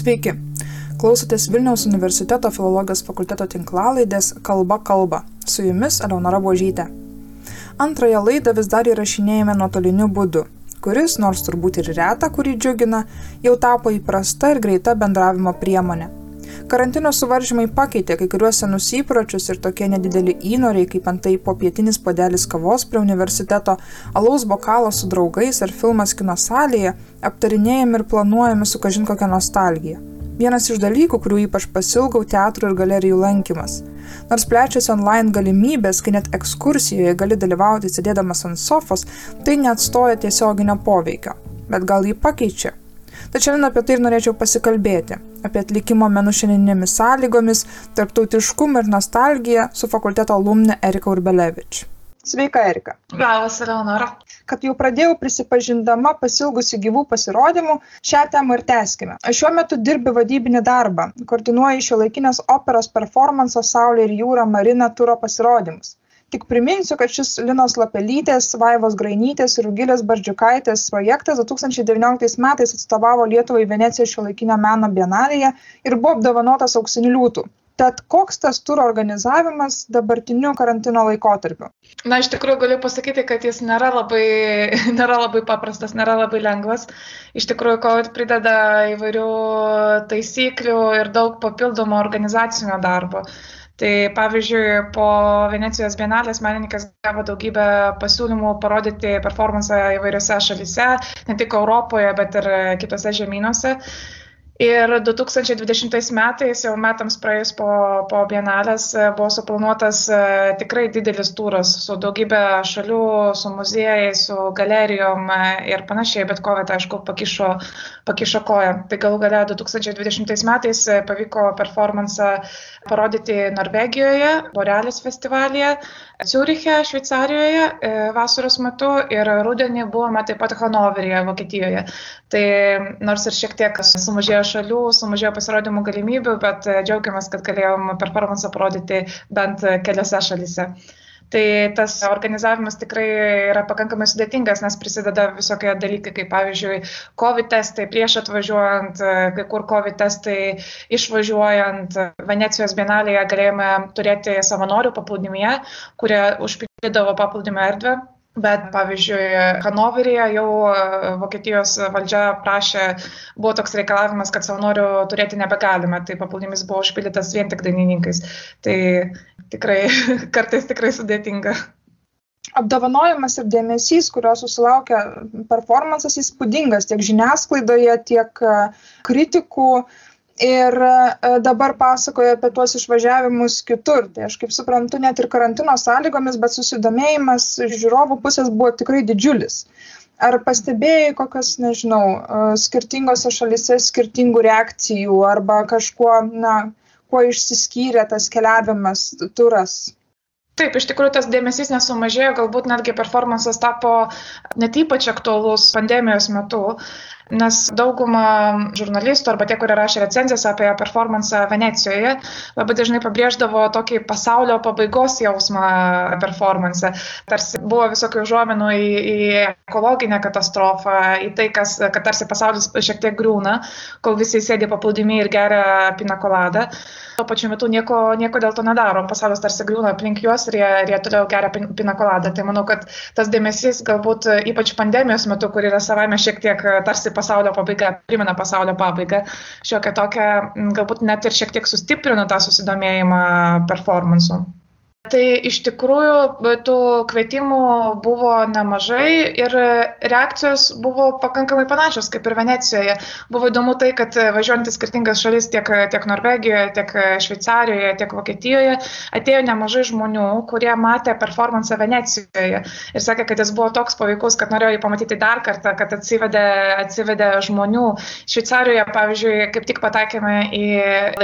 Sveiki. Klausotės Vilniaus universiteto filologijos fakulteto tinklalaidės Kalba kalba. Su jumis Eleonora Božytė. Antrąją laidą vis dar įrašinėjame nuotoliniu būdu, kuris, nors turbūt ir reta, kurį džiugina, jau tapo įprasta ir greita bendravimo priemonė. Karantino suvaržymai pakeitė kai kuriuos senus įpročius ir tokie nedideli įnoriai, kaip antai popietinis podelis kavos prie universiteto, alaus bokalas su draugais ar filmas kino salėje aptarinėjami ir planuojami su kažin kokia nostalgija. Vienas iš dalykų, kurių ypač pasilgau teatrų ir galerijų lankymas. Nors plečiasi online galimybės, kai net ekskursijoje gali dalyvauti sėdėdamas ant sofos, tai neatstoja tiesioginio poveikio. Bet gal jį pakeičia? Tad šiandien apie tai ir norėčiau pasikalbėti. Apie atlikimo menų šiandieninėmis sąlygomis, tarptautiškumą ir nostalgiją su fakulteto alumne Erika Urbelevič. Sveika, Erika. Labas, Eleonora. Kad jau pradėjau prisipažindama pasilgusi gyvų pasirodymų, šią temą ir tęskime. Aš šiuo metu dirbi vadybinį darbą, koordinuoju šio laikinės operos performanso Saulė ir jūra Marina turo pasirodymus tik priminsiu kad šis linos lapelytės vaivos grainytės ir rugilės barzdžiukaitės projektas du tūkstančiai devynioliktais metais atstovavo lietuvai venecijos šiuolaikinio meno bienalėje ir buvo apdovanotas auksiniu liūtu Tad koks tas turo organizavimas dabartiniu karantino laikotarpiu? Na, iš tikrųjų galiu pasakyti, kad jis nėra labai, nėra labai paprastas, nėra labai lengvas. Iš tikrųjų, COVID prideda įvairių taisyklių ir daug papildomo organizacinio darbo. Tai pavyzdžiui, po Venecijos bienalės menininkas gavo daugybę pasiūlymų parodyti performansą įvairiose šalyse, ne tik Europoje, bet ir kitose žemynuose. Ir 2020 metais, jau metams praėjus po, po bienalės, buvo suplanuotas e, tikrai didelis turas su daugybė šalių, su muziejais, su galerijom e, ir panašiai, bet COVID, aišku, pakišo, pakišo koją. Tai galų gale 2020 metais e, pavyko performansą parodyti Norvegijoje, Borealis festivalyje, Ciuriche, Šveicarijoje vasaros metu ir rudenį buvome taip pat Hanoveryje, Vokietijoje. Tai nors ir šiek tiek sumažėjo šalių sumažėjo pasirodymų galimybių, bet e, džiaugiamės, kad galėjom performansą parodyti bent keliose šalyse. Tai tas organizavimas tikrai yra pakankamai sudėtingas, nes prisideda visokie dalykai, kaip pavyzdžiui, COVID testai prieš atvažiuojant, kai kur COVID testai išvažiuojant. Venecijos bienalėje galėjome turėti savanorių paplūdimėje, kurie užpildydavo paplūdimio erdvę Bet, pavyzdžiui, Hanoveryje jau e, Vokietijos valdžia prašė, buvo toks reikalavimas, kad savanorių turėti nebegalime, tai paplūdimis buvo užpildytas vien tik dainininkais. Tai tikrai kartais tikrai sudėtinga. Apdovanojimas ir dėmesys, kurio susilaukia performances, įspūdingas tiek žiniasklaidoje, tiek e, kritikų ir e, dabar pasakoja apie tuos išvažiavimus kitur. Tai aš kaip suprantu, net ir karantino sąlygomis, bet susidomėjimas žiūrovų pusės buvo tikrai didžiulis. Ar pastebėjai kokios, nežinau, e, skirtingose šalise skirtingų reakcijų arba kažkuo, na, kuo išsiskyrė tas keliavimas, turas? Taip, iš tikrųjų tas dėmesys nesumažėjo, galbūt netgi performances tapo net ypač aktualus pandemijos metu nes dauguma žurnalistų arba tie, kurie rašė recenzijas apie performansą Venecijoje, labai dažnai pabrėždavo tokį pasaulio pabaigos jausmą performance. Tarsi buvo visokių užuomenų į, į ekologinę katastrofą, į tai, kas, kad tarsi pasaulis šiek tiek grūna, kol visi sėdi paplūdimi ir geria pinakoladą. Tuo pačiu metu nieko, nieko dėl to nedaro. Pasaulis tarsi grūna aplink juos ir jie, ir jie toliau geria pinakoladą. Tai manau, kad tas dėmesys galbūt ypač pandemijos metu, kur yra savame šiek tiek tarsi pasaulio pabaiga, primena pasaulio pabaigą, šiokia tokia, galbūt net ir šiek tiek sustiprina tą susidomėjimą performansu. Tai iš tikrųjų tų kvietimų buvo nemažai ir reakcijos buvo pakankamai panašios kaip ir Venecijoje. Buvo įdomu tai, kad važiuojant į skirtingas šalis tiek, tiek Norvegijoje, tiek Šveicarijoje, tiek Vokietijoje atėjo nemažai žmonių, kurie matė performansą Venecijoje ir sakė, kad jis buvo toks paveikus, kad norėjo jį pamatyti dar kartą, kad atsivedė, atsivedė žmonių. Šveicarijoje, pavyzdžiui, kaip tik patekėme į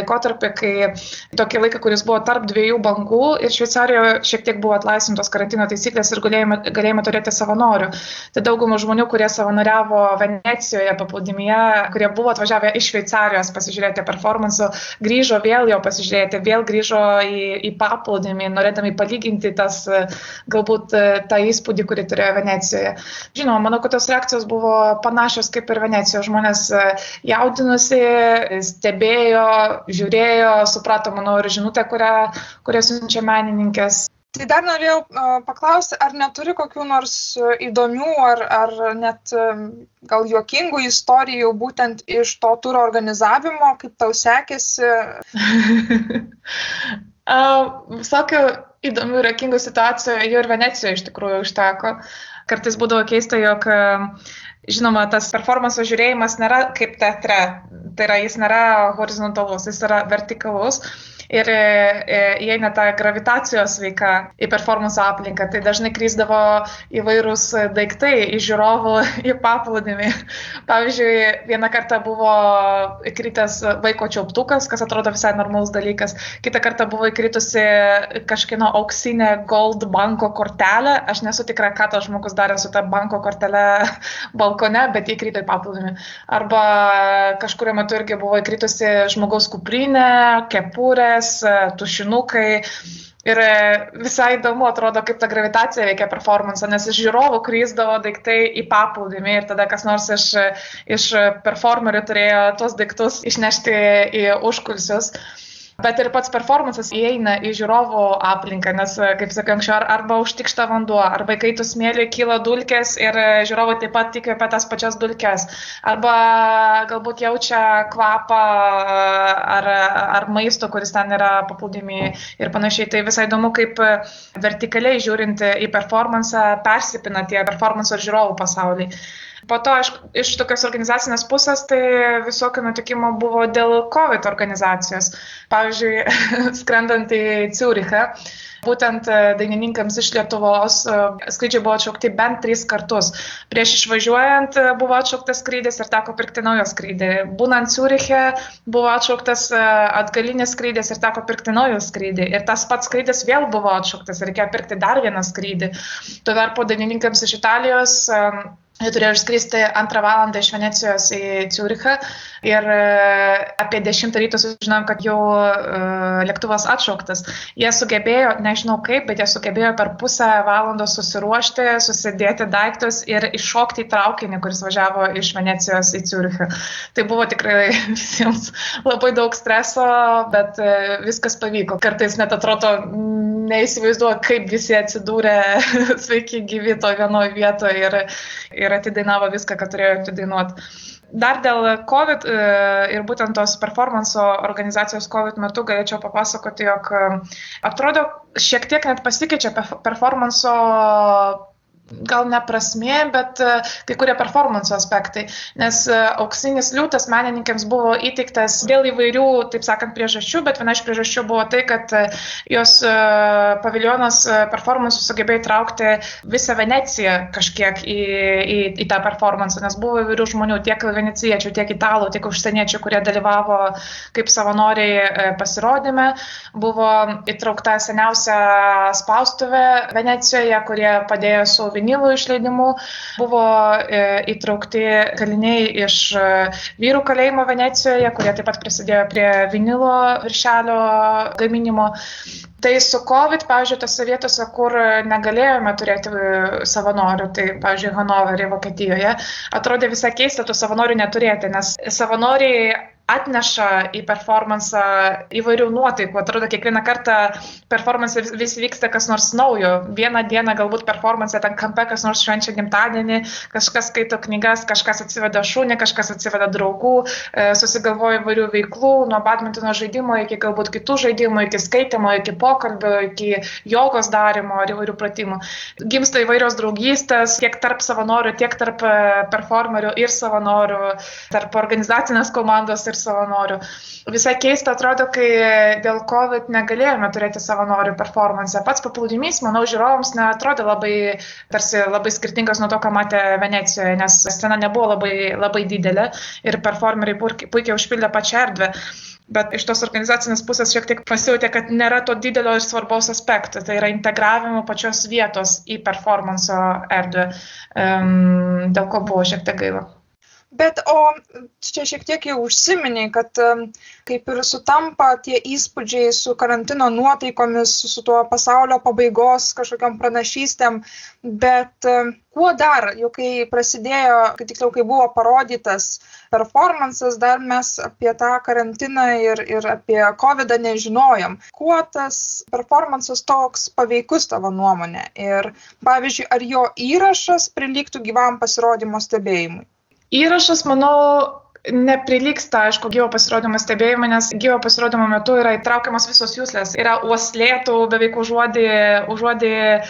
laikotarpį, kai tokį laiką, kuris buvo tarp dviejų bangų ir Šveicarijoje šiek tiek buvo atlaisvintos karantino taisyklės ir galėjome, galėjome turėti savanorių. Tai daugumą žmonių, kurie savanoriavo Venecijoje, paplūdimyje, kurie buvo atvažiavę iš Šveicarijos pasižiūrėti performansų, grįžo vėl jo pasižiūrėti, vėl grįžo į, į paplūdimį, norėdami palyginti tas, galbūt tą įspūdį, kurį turėjo Venecijoje. Žinoma, manau, kad tos reakcijos buvo panašios kaip ir Venecijoje. Žmonės jaudinusi, stebėjo, žiūrėjo, suprato, manau, ir žinutę, kurią, kurią siunčia menininkės. Tai dar norėjau paklausti, ar neturi kokių nors įdomių ar, ar net gal juokingų istorijų būtent iš to turo organizavimo, kaip tau sekėsi? Visokių įdomių ir juokingų situacijų jau ir Venecijoje iš tikrųjų užteko. Kartais būdavo keista, jog žinoma, tas performanso žiūrėjimas nėra kaip teatre, tai yra jis nėra horizontalus, jis yra vertikalus ir e, e, įeina ta gravitacijos veika į performance aplinką. Tai dažnai krysdavo įvairūs daiktai iš žiūrovų į paplūdimį. Pavyzdžiui, vieną kartą buvo įkritęs vaiko čiauptukas, kas atrodo visai normalus dalykas. Kitą kartą buvo įkritusi kažkieno auksinė Gold banko kortelė. Aš nesu tikra, ką tas žmogus darė su ta banko kortelė balkone, bet įkrito į paplūdimį. Arba kažkurio metu irgi buvo įkritusi žmogaus kuprinė, kepurė kėdės, e, tušinukai. Ir e, visai įdomu atrodo, kaip ta gravitacija veikia performance, nes iš žiūrovų kryzdavo daiktai į paplūdimį ir tada kas nors iš, iš performerių turėjo tuos daiktus išnešti į užkulsius. Bet ir pats performances įeina į žiūrovų aplinką, nes, kaip sakiau anksčiau, arba užtikšta vanduo, arba kai tu smėlį kyla dulkės ir žiūrovai taip pat apie tas pačias dulkes, arba galbūt jaučia kvapą ar, ar maisto, kuris ten yra paplūdimi ir panašiai. Tai visai įdomu, kaip vertikaliai žiūrint į performance persipina tie performance ir žiūrovų pasauliai. Po to aš, iš tokios organizacinės pusės tai visokių nutikimų buvo dėl COVID organizacijos. Pavyzdžiui, skrendant į Ciurichą, būtent e, dainininkams iš Lietuvos e, skrydžiai buvo atšaukti bent tris kartus. Prieš išvažiuojant e, buvo atšauktas skrydis ir teko pirkti naują skrydį. Būnant Ciuriche buvo atšauktas atgalinis skrydis ir teko pirkti naują skrydį. Ir tas pats skrydis vėl buvo atšauktas ir reikėjo pirkti dar vieną skrydį. Tuo tarpu dainininkams iš Italijos Jie turėjo išskristi antrą valandą iš Venecijos į Ciurichą ir e, apie 10 ryto sužinom, kad jau uh, lėktuvas atšauktas. Jie sugebėjo, nežinau kaip, bet jie sugebėjo per pusę valandos susiruošti, susidėti daiktus ir iššokti į traukinį, kuris važiavo iš Venecijos į Ciurichą. Tai buvo tikrai visiems labai daug streso, bet uh, viskas pavyko. Kartais net atrodo, neįsivaizduoju, kaip visi atsidūrė sveiki gyvi to vienoje vietoje ir, ir atidainavo viską, ką turėjo atidainuoti. Dar dėl COVID e, ir būtent tos performanso organizacijos COVID metu galėčiau papasakoti, jog e, atrodo šiek tiek net pasikeičia performanso gal ne prasmė, bet e, kai kurie performance aspektai. Nes e, auksinis liūtas menininkams buvo įteiktas dėl įvairių, taip sakant, priežasčių, bet viena iš priežasčių buvo tai, kad e, jos paviljonas performance sugebėjo įtraukti visą Veneciją kažkiek į, į, į tą performance, nes buvo įvairių žmonių, tiek venecijiečių, tiek italų, tiek užsieniečių, kurie dalyvavo kaip savanoriai pasirodyme. Buvo įtraukta seniausia spaustuvė Venecijoje, kurie padėjo su vinilų išleidimu. Buvo e, įtraukti kaliniai iš e, vyrų kalėjimo Venecijoje, kurie taip pat prisidėjo prie vinilo viršelio gaminimo. Tai su COVID, pavyzdžiui, tose vietose, kur negalėjome turėti e, savanorių, tai, pavyzdžiui, Hanoverį, Vokietijoje, atrodė visai keista tų savanorių neturėti, nes savanoriai atneša į performansą įvairių nuotaikų. Atrodo, kiekvieną kartą performance vis, vis vyksta kas nors naujo. Vieną dieną galbūt performance ten kampe kas nors švenčia gimtadienį, kažkas skaito knygas, kažkas atsiveda šunį, kažkas atsiveda draugų, e, susigalvoja įvairių veiklų, nuo badmintono žaidimo iki galbūt kitų žaidimų, iki skaitimo, iki pokalbio, iki jogos darimo ar įvairių pratimų. Gimsta įvairios draugystės tiek tarp savanorių, tiek tarp e, performerių ir savanorių, tarp organizacinės komandos ir ir savanorių. Visai keista atrodo, kai dėl COVID negalėjome turėti savanorių performance. Pats paplūdimys, manau, žiūrovams neatrodė labai, tarsi labai skirtingas nuo to, ką matė Venecijoje, nes scena nebuvo labai, labai didelė ir performeriai puikiai užpildė pačią erdvę. Bet iš tos organizacinės pusės šiek tiek pasijutė, kad nėra to didelio ir svarbaus aspekto. Tai yra integravimo pačios vietos į performanso erdvę, um, dėl ko buvo šiek tiek gaila. Bet o čia šiek tiek jau užsiminiai, kad kaip ir sutampa tie įspūdžiai su karantino nuotaikomis, su tuo pasaulio pabaigos kažkokiam pranašystėm, bet kuo dar, jau kai prasidėjo, kai tiksliau, kai buvo parodytas performances, dar mes apie tą karantiną ir, ir apie COVID nežinojom. Kuo tas performances toks paveikus tavo nuomonė? Ir pavyzdžiui, ar jo įrašas prilygtų gyvam pasirodymo stebėjimui? Įrašas, manau, neprilyksta, aišku, gyvo pasirodymo stebėjimui, nes gyvo pasirodymo metu yra įtraukiamas visos jūslės. Yra uoslėtų, beveik užuodį, užuodį e,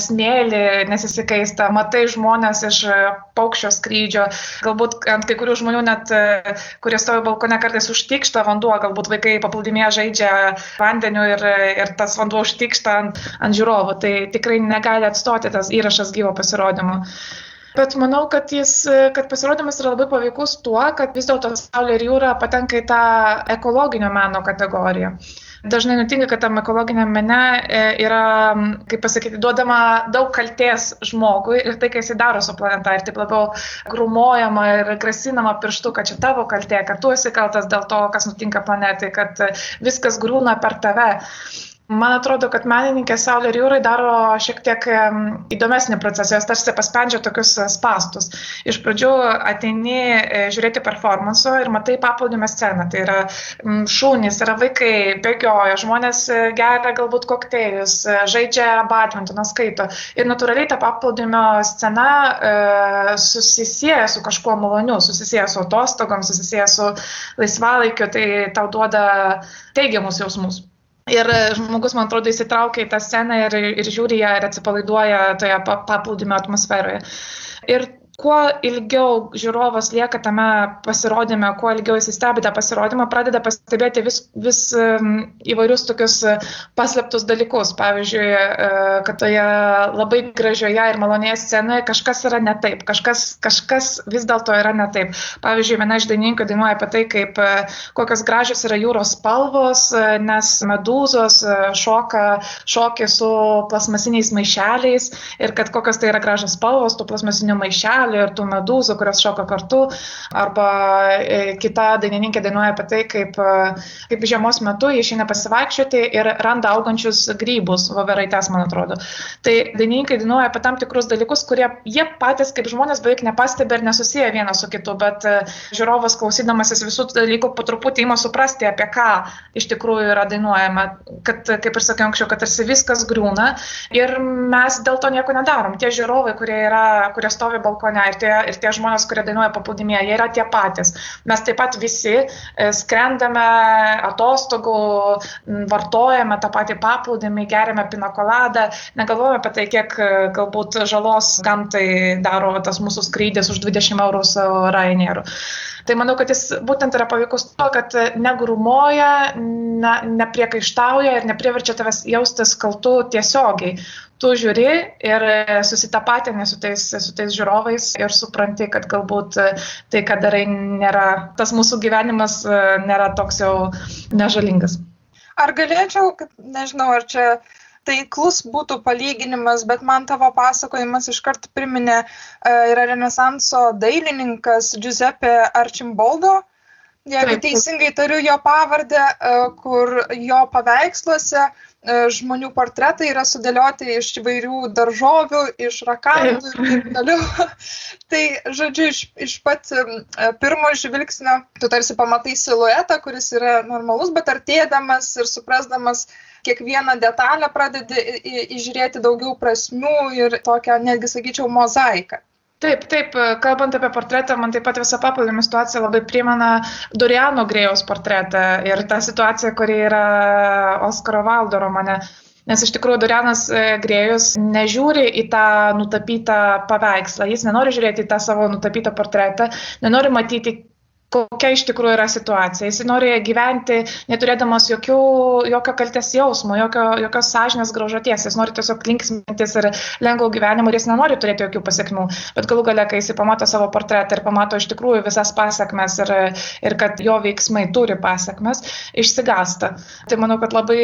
smėlį, nesisikaista, matai žmonės iš e, paukščio skrydžio, galbūt ant kai kurių žmonių net, e, kurie stovi balkone, kartais užtikšta vanduo, galbūt vaikai paplūdimėje žaidžia vandeniu ir, ir tas vanduo užtikšta ant, ant žiūrovų. Tai tikrai negali atstoti tas įrašas gyvo pasirodymo. Bet manau, kad, jis, kad pasirodymas yra labai paveikus tuo, kad vis dėlto Saulė ir jūra patenka į tą ekologinio meno kategoriją. Dažnai nutinka, kad tam ekologiniam mene e, yra, kaip pasakyti, duodama daug kalties žmogui ir tai, kai jis daro su planeta, ir taip labiau grumojama ir grasinama pirštu, kad čia tavo kaltė, kad tu esi kaltas dėl to, kas nutinka planetai, kad viskas grūna per tave. Man atrodo, kad menininkė Saulė ir Jūrai daro šiek tiek įdomesnį procesą, jos tarsi paspendžia tokius e, spastus. Iš pradžių ateini e, žiūrėti performanso ir matai paplūdimio sceną. Tai yra šūnys, yra vaikai, bėgioja, žmonės e, geria galbūt kokteilius, žaidžia badmintoną, skaito. Ir natūraliai ta paplūdimio scena e, susisieja su kažkuo maloniu, susisieja su atostogom, susisieja su laisvalaikiu, tai tau duoda teigiamus jausmus. Ir žmogus, man atrodo, įsitraukia į tą sceną ir, ir žiūri ją ir atsipalaiduoja toje paplūdimio atmosferoje. Ir kuo ilgiau žiūrovas lieka tame pasirodyme, kuo ilgiau jis stebi tą pasirodymą, pradeda pastebėti vis, vis įvairius tokius e, paslėptus dalykus. Pavyzdžiui, e, kad toje labai gražioje ir malonėje scenoje kažkas yra ne taip, kažkas, kažkas vis dėlto yra ne taip. Pavyzdžiui, viena iš dainininkų dainuoja apie tai, kaip e, kokios gražios yra jūros spalvos, nes medūzos šoka šokį su plasmasiniais maišeliais ir kad kokios tai yra gražios spalvos tų plasmasinių maišelių žuvelį ir tų medūzų, kurios šoka kartu. Arba e, kita dainininkė dainuoja apie tai, kaip, e, kaip žiemos metu išeina pasivaikščioti ir randa augančius grybus, voveraites, man atrodo. Tai dainininkai dainuoja apie tam tikrus dalykus, kurie jie patys kaip žmonės beveik nepastebi ir nesusiję vienas su kitu, bet e, žiūrovas klausydamasis visų dalykų po truputį ima suprasti, apie ką iš tikrųjų yra dainuojama. Kad, kaip ir sakiau anksčiau, kad tarsi viskas griūna ir mes dėl to nieko nedarom. Tie žiūrovai, kurie, yra, kurie stovi balkone, ne, ir tie, ir tie žmonės, kurie dainuoja paplūdimėje, jie yra tie patys. Mes taip pat visi e, skrendame atostogų, vartojame tą patį paplūdimį, geriame pinakoladą, negalvojame apie tai, kiek e, galbūt žalos gamtai daro tas mūsų skrydis už 20 eurų su Rainieru. Tai manau, kad jis būtent yra paveikus to, kad negrumoja, ne, nepriekaištauja ir nepriverčia tavęs jaustis kaltu tiesiogiai tu žiūri ir susitapatini su tais, su tais žiūrovais ir supranti, kad galbūt tai, ką darai, nėra, tas mūsų gyvenimas nėra toks jau nežalingas. Ar galėčiau, nežinau, ar čia taiklus būtų palyginimas, bet man tavo pasakojimas iškart priminė, yra Renesanso dailininkas Giuseppe Archimboldo, jeigu teisingai tariu jo pavardę, kur jo paveiksluose E, žmonių portretai yra sudėlioti iš įvairių daržovių, iš rakandų ir taip toliau. tai, žodžiu, iš, iš pat e, pirmo žvilgsnio tu tarsi pamatai siluetą, kuris yra normalus, bet artėdamas ir suprasdamas kiekvieną detalę pradedi įžiūrėti daugiau prasmių ir tokią, netgi sakyčiau, mozaiką. Taip, taip, kalbant apie portretą, man taip pat visa paplūdimio situacija labai primena Doriano Grėjaus portretą ir tą situaciją, kuri yra Oskaro Valdo romane. Nes iš tikrųjų Dorianas e, Grėjus nežiūri į tą nutapytą paveikslą, jis nenori žiūrėti į tą savo nutapytą portretą, nenori matyti kokia iš tikrųjų yra situacija. Jis nori gyventi neturėdamas jokių, jokio kaltės jausmo, jokio, jokios sąžinės graužaties. Jis nori tiesiog linksmintis ir lengvo gyvenimo ir jis nenori turėti jokių pasiekmių. Bet galų gale, kai jis pamato savo portretą ir pamato iš tikrųjų visas pasiekmes ir, ir kad jo veiksmai turi pasiekmes, išsigasta. Tai manau, kad labai,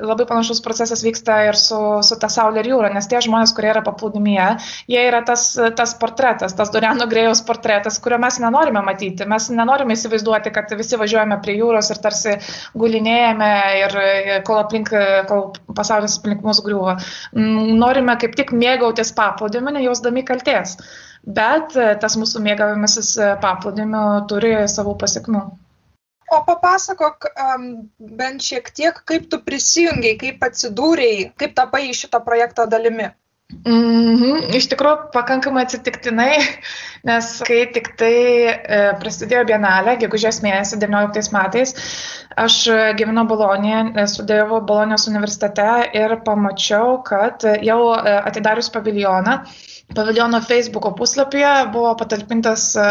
labai panašus procesas vyksta ir su, su ta Saulė ir jūra, nes tie žmonės, kurie yra paplūdimyje, jie yra tas, tas portretas, tas Doriano Grėjaus portretas, kurio mes nenorime matyti. Mes nenorime įsivaizduoti, kad visi važiuojame prie jūros ir tarsi gulinėjame ir kol, aplink, kol pasaulis aplink mus griūva. Mm, norime kaip tik mėgautis paplūdimiu, nejausdami kalties. Bet e, tas mūsų mėgavimasis e, paplūdimiu turi savų pasiekmių. O papasakok um, bent šiek tiek, kaip tu prisijungiai, kaip atsidūrėjai, kaip tapai šito projekto dalimi. Mhm, iš tikrųjų, pakankamai atsitiktinai, nes kai tik tai e, prasidėjo Bienalė, gegužės mėnesį 19 metais, aš gyvenau Bolonijoje, studijavau Bolonijos universitete ir pamačiau, kad jau e, atidarius paviljoną, paviljono Facebook'o puslapyje buvo patalpintas e,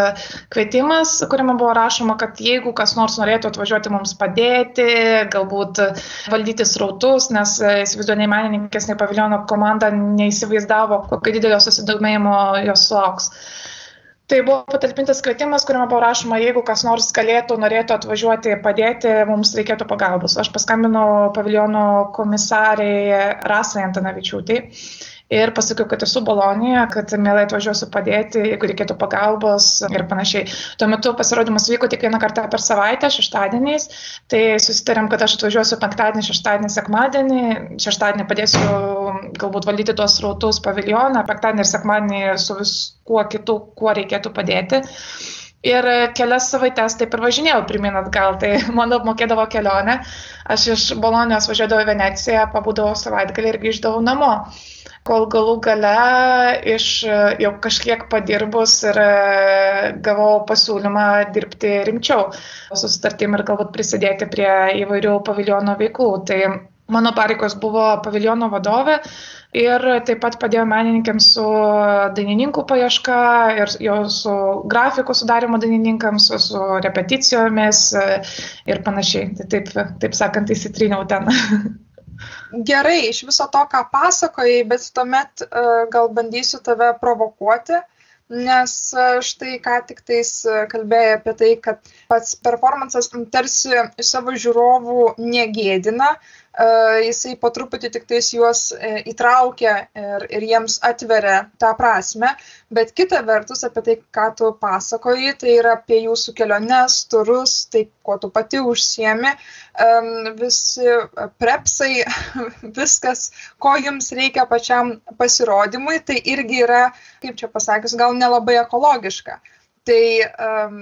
kvietimas, kuriame buvo rašoma, kad jeigu kas nors norėtų atvažiuoti mums padėti, galbūt valdyti srautus, nes e, įsivaizduoju, nei menininkės, nei paviljono komanda neįsivaizdavo, kokio didelio susidomėjimo jos sulauks. Tai buvo patalpintas kvietimas, kuriame buvo rašoma, jeigu kas nors galėtų, norėtų atvažiuoti padėti, mums reikėtų pagalbos. Aš paskambinau paviljono komisariai Rasai Antanavičiūtai ir pasakiau, kad esu Bolonijoje, kad mielai atvažiuosiu padėti, jeigu reikėtų pagalbos ir panašiai. Tuo metu pasirodymas vyko tik vieną kartą per savaitę, šeštadieniais, tai susitarėm, kad aš atvažiuosiu penktadienį, šeštadienį, sekmadienį, šeštadienį padėsiu galbūt valdyti tuos rautus paviljoną, penktadienį ir sekmadienį su viskuo kitu, kuo reikėtų padėti. Ir kelias savaitės taip ir važinėjau pirmin atgal, tai man apmokėdavo kelionę, aš iš Bolonijos važiuodavau į Veneciją, pabūdavau savaitgalį ir grįždavau namo kol galų gale iš jau kažkiek padirbus ir e, gavau pasiūlymą dirbti rimčiau su sutartim ir galbūt prisidėti prie įvairių paviljono veiklų. Tai mano pareigos buvo paviljono vadovė ir taip pat padėjo menininkams su dainininkų paieška ir jau su grafikų sudarimo dainininkams, su, su repeticijomis e, ir panašiai. Tai taip, taip sakant, įsitriniau ten. gerai iš viso to, ką pasakojai, bet tuomet e, gal bandysiu tave provokuoti, nes e, štai ką tik tais e, kalbėjai apie tai, kad pats performances tarsi savo žiūrovų negėdina, jisai po truputį tik tais juos e, įtraukia ir, ir jiems atveria tą prasme, bet kita vertus apie tai, ką tu pasakoji, tai yra apie jūsų keliones, turus, tai kuo tu pati užsiemi, visi prepsai, viskas, ko jums reikia pačiam pasirodymui, tai irgi yra, kaip čia pasakius, gal nelabai ekologiška. Tai, um,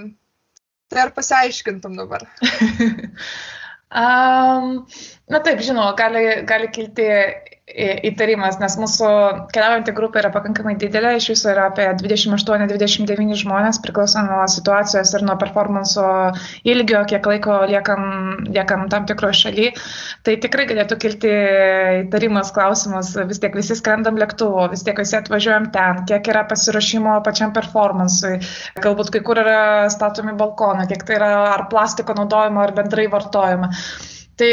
tai ar pasiaiškintum dabar? Um, na taip, žinoma, gali, gali kilti įtarimas, nes mūsų keliaujantį grupė yra pakankamai didelė, iš viso yra apie 28-29 žmonės, priklauso nuo situacijos ir nuo performanso ilgio, kiek laiko liekam, liekam tam tikroje šalyje. Tai tikrai galėtų kilti įtarimas, klausimas, vis tiek visi skrendam lėktuvo, vis tiek visi atvažiuojam ten, kiek yra pasiruošimo pačiam performansui, galbūt kai kur yra statomi balkonai, kiek tai yra ar plastiko naudojimo, ar bendrai vartojimo. Tai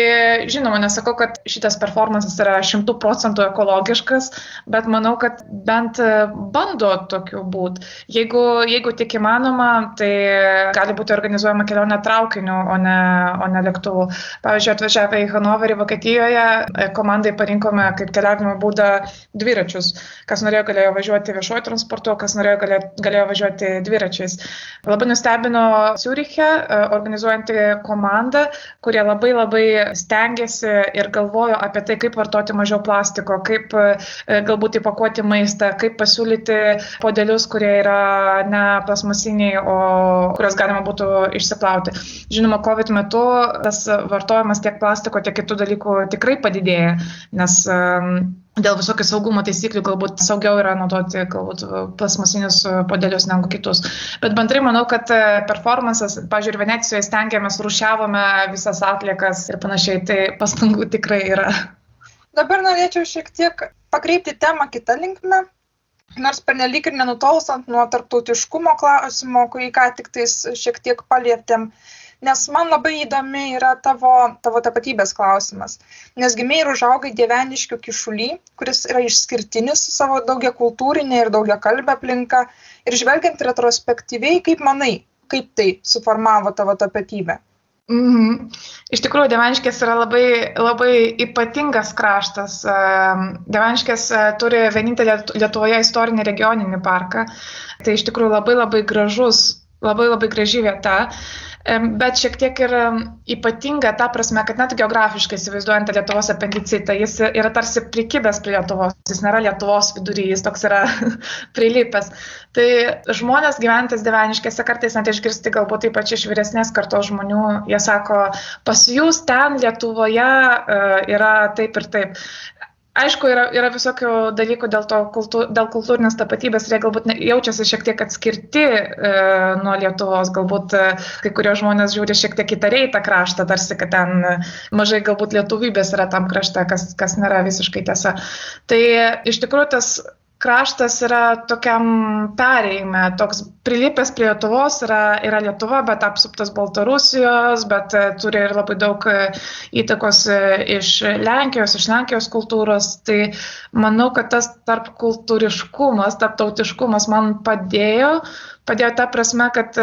žinoma, nesakau, kad šitas performances yra šimtų procentų ekologiškas, bet manau, kad bent bando tokiu būti. Jeigu, jeigu tik įmanoma, tai gali būti organizuojama kelionė traukiniu, o ne, o ne lėktuvu. Pavyzdžiui, atvažiavę į Hanoverį Vokietijoje, komandai parinkome kaip keliavimo būdą dviračius. Kas norėjo, galėjo važiuoti viešuoju transportu, kas norėjo, galėjo, galėjo važiuoti dviračiais. Labai nustebino Ciuriche organizuojanti komanda, kurie labai labai stengiasi ir galvojo apie tai, kaip vartoti mažiau plastiko, kaip e, galbūt įpakuoti maistą, kaip pasiūlyti podelius, kurie yra ne plasmasiniai, o kuriuos galima būtų išsiplauti. Žinoma, COVID metu tas vartojimas tiek plastiko, tiek kitų dalykų tikrai padidėja, nes dėl visokių saugumo taisyklių galbūt saugiau yra naudoti galbūt plasmasinius podelius negu kitus. Bet bendrai manau, kad e, performances, pažiūrėjau, Venecijoje stengiamės, rušiavome visas atliekas ir panašiai, tai pastangų tikrai yra. Dabar norėčiau šiek tiek pakreipti temą kitą linkmę. nors pernelyg ir nenutolstant nuo tarptautiškumo klausimo, kurį ką tik tais šiek tiek palietėm, nes man labai įdomi yra tavo, tavo tapatybės klausimas. Nes gimiai ir užaugai dieveniškių kišulį, kuris yra išskirtinis savo daugia kultūrinė ir daugia kalbė aplinka. Ir žvelgiant retrospektyviai, kaip manai, kaip tai suformavo tavo tapatybę? Mhm. Iš tikrųjų, Devaniškės yra labai, labai ypatingas kraštas. Devaniškės e, turi vienintelį Lietuvoje istorinį regioninį parką. Tai iš tikrųjų labai labai gražus, labai labai graži vieta bet šiek tiek ir ypatinga ta prasme, kad net geografiškai įsivaizduojant Lietuvos apendicitą, jis yra tarsi prikibęs prie Lietuvos, jis nėra Lietuvos vidury, jis toks yra prilipęs. Tai žmonės gyventis deveniškėse kartais net išgirsti galbūt ypač iš vyresnės kartos žmonių, jie sako, pas jūs ten Lietuvoje e, yra taip ir taip aišku yra yra visokių dalykų dėl to kultū dėl kultūrinės tapatybės ir jie galbūt ne jaučiasi šiek tiek atskirti e, nuo lietuvos. Galbūt e, kai kurie žmonės žiūri šiek tiek įtariai į tą kraštą tarsi kad ten mažai galbūt lietuvybės yra tam krašte kas kas nėra visiškai tiesa. Tai iš tikrųjų tas kraštas yra tokiam perėjime, toks prilipęs prie Lietuvos yra, yra Lietuva, bet apsuptas Baltarusijos, bet e, turi ir labai daug e, įtakos e, iš Lenkijos, iš Lenkijos kultūros. Tai manau, kad tas tarp kultūriškumas, tarp tautiškumas man padėjo padėjo ta prasme, kad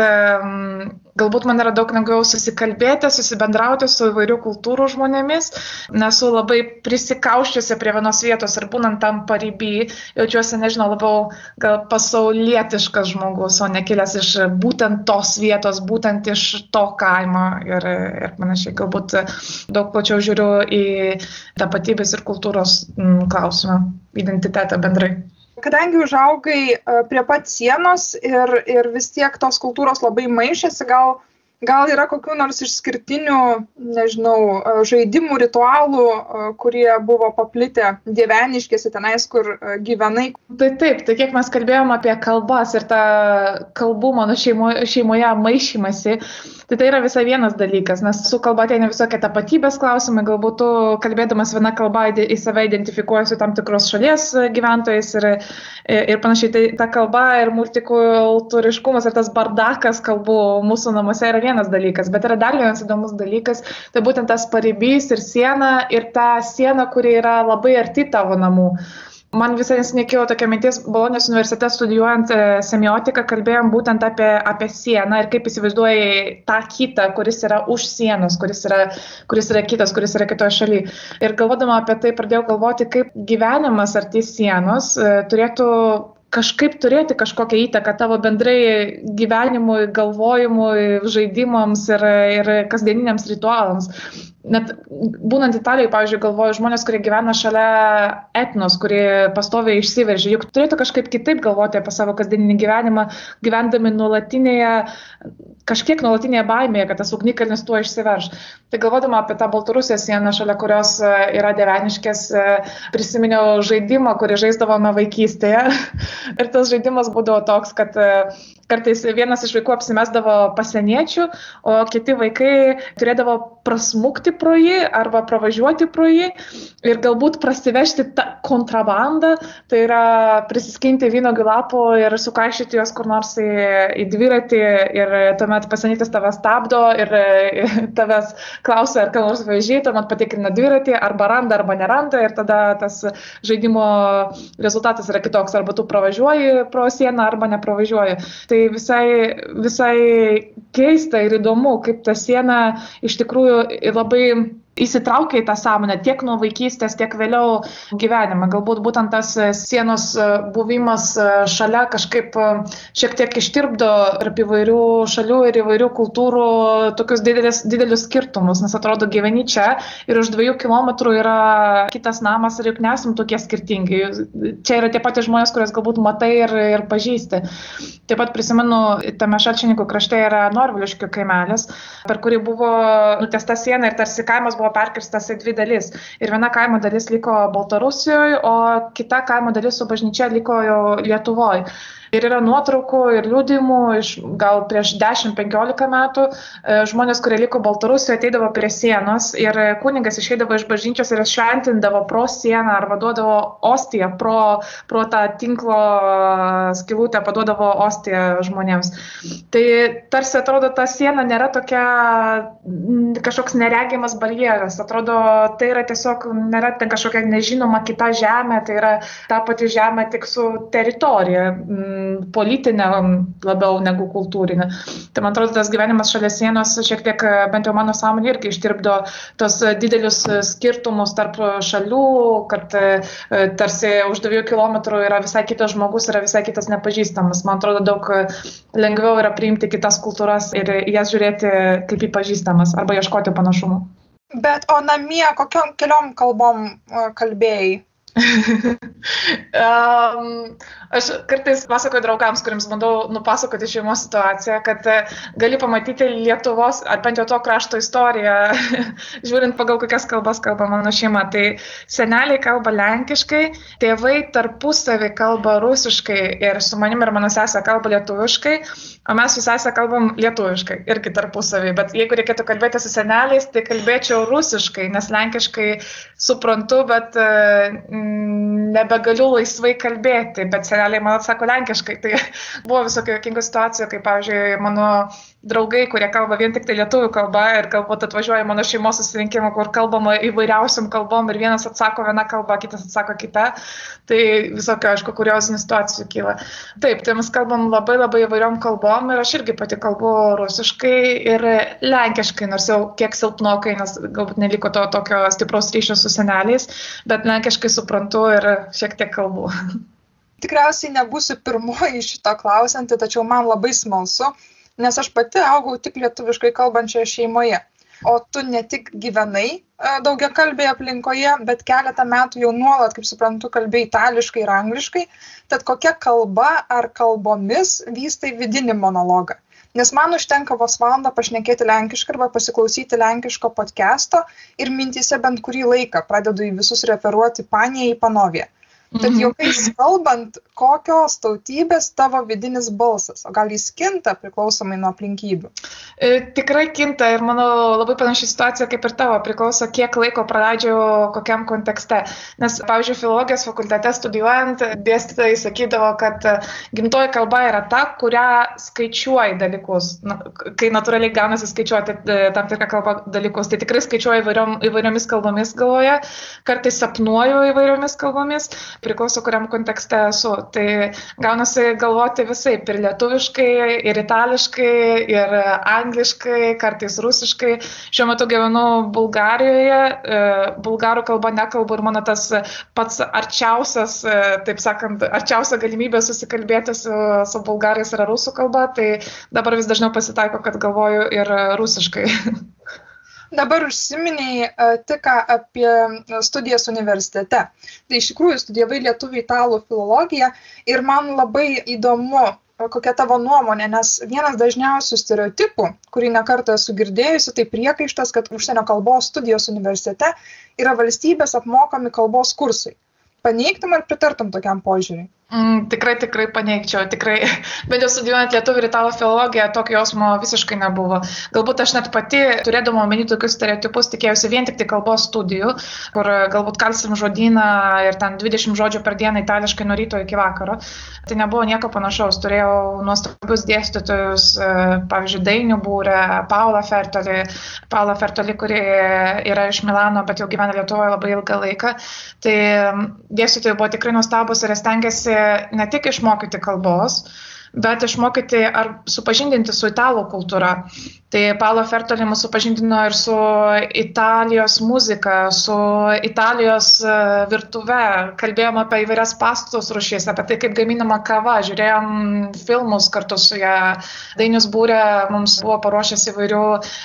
galbūt man yra daug lengviau susikalbėti, susibendrauti su įvairių kultūrų žmonėmis, nesu labai prisikauščiusi prie vienos vietos ir būnant tam paribį, jaučiuosi, nežinau, labiau gal pasaulietiškas žmogus, o ne kilęs iš būtent tos vietos, būtent iš to kaimo ir, ir panašiai. Galbūt daug plačiau žiūriu į tapatybės ir kultūros klausimą, identitetą bendrai kadangi užaugai e, prie pat sienos ir, ir vis tiek tos kultūros labai maišėsi, gal gal yra kokių nors išskirtinių nežinau e, žaidimų ritualų e, kurie buvo paplitę dieveniškėse tenais kur e, gyvenai? Tai taip tai kiek mes kalbėjom apie kalbas ir tą kalbų mano šeimo, šeimoje maišymasi tai tai yra visai vienas dalykas nes su kalba ateina visokie tapatybės klausimai galbūt tu kalbėdamas viena kalba į save identifikuoji su tam tikros šalies gyventojais ir, ir panašiai. Tai ta kalba ir multikultūriškumas ir tas bardakas kalbų mūsų namuose yra vienas dalykas, bet yra dar vienas įdomus dalykas, tai būtent tas paribys ir siena ir ta siena, kuri yra labai arti tavo namų. Man visai nesnekėjo tokia mintis, Bolonijos universitete studijuojant e, semiotiką, kalbėjom būtent apie, apie sieną ir kaip įsivaizduoji tą kitą, kuris yra už sienos, kuris yra, kuris yra kitas, kuris yra kitoje šalyje. Ir galvodama apie tai, pradėjau galvoti, kaip gyvenimas arti sienos e, turėtų kažkaip turėti kažkokią įtaką tavo bendrai gyvenimui, galvojimui, žaidimams ir, ir kasdieniniams ritualams net būnant Italijoje, pavyzdžiui, galvoju žmonės, kurie gyvena šalia etnos, kurie pastoviai išsiveržia, juk turėtų kažkaip kitaip galvoti apie savo kasdieninį gyvenimą, gyvendami nuolatinėje, kažkiek nuolatinėje baimėje, kad tas ugnikalnis tuo išsiverž. Tai galvodama apie tą Baltarusijos sieną, šalia kurios e, yra deveniškės, e, prisiminiau žaidimą, kurį žaisdavome vaikystėje. Ir tas žaidimas būdavo toks, kad e, kartais vienas iš vaikų apsimesdavo pasieniečių, o kiti vaikai turėdavo prasmukti pro jį arba pravažiuoti pro jį ir galbūt prasivežti tą kontrabandą, tai yra prisiskinti vynogių lapų ir sukaišyti juos kur nors į, į dviratį ir tuomet pasienietis tave stabdo ir tavęs klausia, ar ką nors važiuoji, tuomet patikrina dviratį, arba randa, arba neranda ir tada tas žaidimo rezultatas yra kitoks, arba tu pravažiuoji pro sieną, arba nepravažiuoji. Tai visai, visai keista ir įdomu, kaip ta siena iš tikrųjų labai вы įsitraukia į tą sąmonę tiek nuo vaikystės, tiek vėliau gyvenime. Galbūt būtent tas sienos buvimas šalia kažkaip šiek tiek ištirpdo tarp įvairių šalių ir įvairių kultūrų tokius didelis, didelius skirtumus, nes atrodo gyveni čia ir už dviejų kilometrų yra kitas namas ir juk nesam tokie skirtingi. Čia yra tie patys žmonės, kuriuos galbūt matai ir, ir pažįsti. Taip pat prisimenu, tame šalčininkų krašte yra Norviliškių kaimelis, per kurį buvo nutesta siena ir tarsi kaimas buvo perkirstas į dvi dalis. Ir viena kaimo dalis liko Baltarusijoje, o kita kaimo dalis su bažnyčia liko Lietuvoje. Ir yra nuotraukų ir liūdimų iš gal prieš 10-15 metų e, žmonės, kurie liko Baltarusijoje, ateidavo prie sienos ir kuningas išeidavo iš bažnyčios ir šventindavo pro sieną arba duodavo ostiją pro, pro tą tinklo skilutę, paduodavo ostiją žmonėms. Tai tarsi atrodo, ta siena nėra tokia kažkoks neregimas barjeras. Atrodo, tai yra tiesiog, nėra ten kažkokia nežinoma kita žemė, tai yra ta pati žemė tik su teritorija politinė labiau negu kultūrinė. Tai man atrodo, tas gyvenimas šalia sienos šiek tiek, bent jau mano sąmonė irgi ištirpdo tos didelius skirtumus tarp šalių, kad e, tarsi už dviejų kilometrų yra visai kitas žmogus, yra visai kitas nepažįstamas. Man atrodo, daug lengviau yra priimti kitas kultūras ir jas žiūrėti kaip į pažįstamas arba ieškoti panašumų. Bet o namie kokiom keliom kalbom kalbėjai? Um, aš kartais pasakoju draugams, kuriems bandau nupasakoti šeimos situaciją, kad e, gali pamatyti Lietuvos, ar bent jau to krašto istoriją, žiūrint pagal kokias kalbas kalba mano šeima. Tai seneliai kalba lenkiškai, tėvai tarpusavį kalba rusiškai ir su manim ir mano sesė kalba lietuviškai, o mes su sesė kalbam lietuviškai irgi tarpusavį. Bet jeigu reikėtų kalbėti su seneliais, tai kalbėčiau rusiškai, nes lenkiškai suprantu, bet uh, nebegaliu laisvai kalbėti, bet seneliai man atsako lenkiškai. Tai buvo visokių jokingų situacijų, kaip, pavyzdžiui, mano draugai, kurie kalba vien tik tai lietuvių kalba ir galbūt atvažiuoja mano šeimos susirinkimą, kur kalbama įvairiausiam kalbom ir vienas atsako vieną kalbą, kitas atsako kitą. Tai visokio, aišku, kuriozinių situacijų kyla. Taip, tai mes kalbam labai labai įvairiom kalbom ir aš irgi pati kalbu rusiškai ir lenkiškai, nors jau kiek silpnokai, nes galbūt neliko to tokio stipraus ryšio su seneliais, bet lenkiškai suprantu ir šiek tiek kalbu. Tikriausiai nebūsiu pirmoji šito klausianti, tačiau man labai smalsu nes aš pati augau tik lietuviškai kalbančioje šeimoje. O tu ne tik gyvenai e, daugia kalbėje aplinkoje, bet keletą metų jau nuolat, kaip suprantu, kalbėjai itališkai ir angliškai. Tad kokia kalba ar kalbomis vystai vidinį monologą? Nes man užtenka vos valandą pašnekėti lenkiškai arba pasiklausyti lenkiško podcast'o ir mintise bent kurį laiką pradedu į visus referuoti paniją į panoviją. Tad mhm. juokais kalbant, kokios tautybės tavo vidinis balsas, o gal jis kinta priklausomai nuo aplinkybių? E, tikrai kinta ir mano labai panaši situacija kaip ir tavo, priklauso kiek laiko praleidžiu kokiam kontekste. Nes, pavyzdžiui, filologijos fakultete studijuojant, dėstytojai sakydavo, kad gimtoji kalba yra ta, kurią skaičiuoji dalykus. Na, kai natūraliai gaunasi skaičiuoti e, tam tikrą kalbą dalykus, tai tikrai skaičiuoju įvairiom, įvairiomis kalbomis galvoje, kartais sapnuoju įvairiomis kalbomis priklauso kuriam kontekste esu. Tai gaunasi galvoti visai, ir lietuviškai, ir itališkai, ir angliškai, kartais rusiškai. Šiuo metu gyvenu Bulgarijoje, e, bulgarų kalba nekalbu ir mano tas pats arčiausias, e, taip sakant, arčiausia galimybė susikalbėti su, su bulgarais yra rusų kalba, tai dabar vis dažniau pasitaiko, kad galvoju ir rusiškai. Dabar užsiminiai uh, tik apie studijas universitete. Tai iš tikrųjų studijavai lietuvių italų filologiją ir man labai įdomu, kokia tavo nuomonė, nes vienas dažniausių stereotipų, kurį nekartą esu girdėjusi, tai priekaištas, kad užsienio kalbos studijos universitete yra valstybės apmokami kalbos kursai. Paneigtum ar pritartum tokiam požiūriui? Mm, tikrai, tikrai paneigčiau, tikrai, bet jau studijuojant lietuvių ir italų filologiją, tokio jausmo visiškai nebuvo. Galbūt aš net pati, turėdama omeny tokius stereotipus, tikėjausi vien tik tai kalbos studijų, kur galbūt kalsim žodyną ir ten 20 žodžių per dieną itališkai nuo ryto iki vakaro. Tai nebuvo nieko panašaus. Turėjau nuostabius dėstytojus, e, pavyzdžiui, Dainių būrę, Paula Fertoli, Paula Fertoli, kuri yra iš Milano, bet jau gyvena Lietuvoje labai ilgą laiką. Tai dėstytojai buvo tikrai nuostabus ir stengiasi ne tik išmokyti kalbos, bet išmokyti ar supažindinti su italų kultūra. Tai Paulo Fertoli mus supažindino ir su Italijos muzika, su Italijos e, virtuve, kalbėjom apie įvairias pastos rušys, apie tai, kaip gaminama kava, žiūrėjom filmus kartu su ją. Dainius būrė mums buvo paruošęs įvairių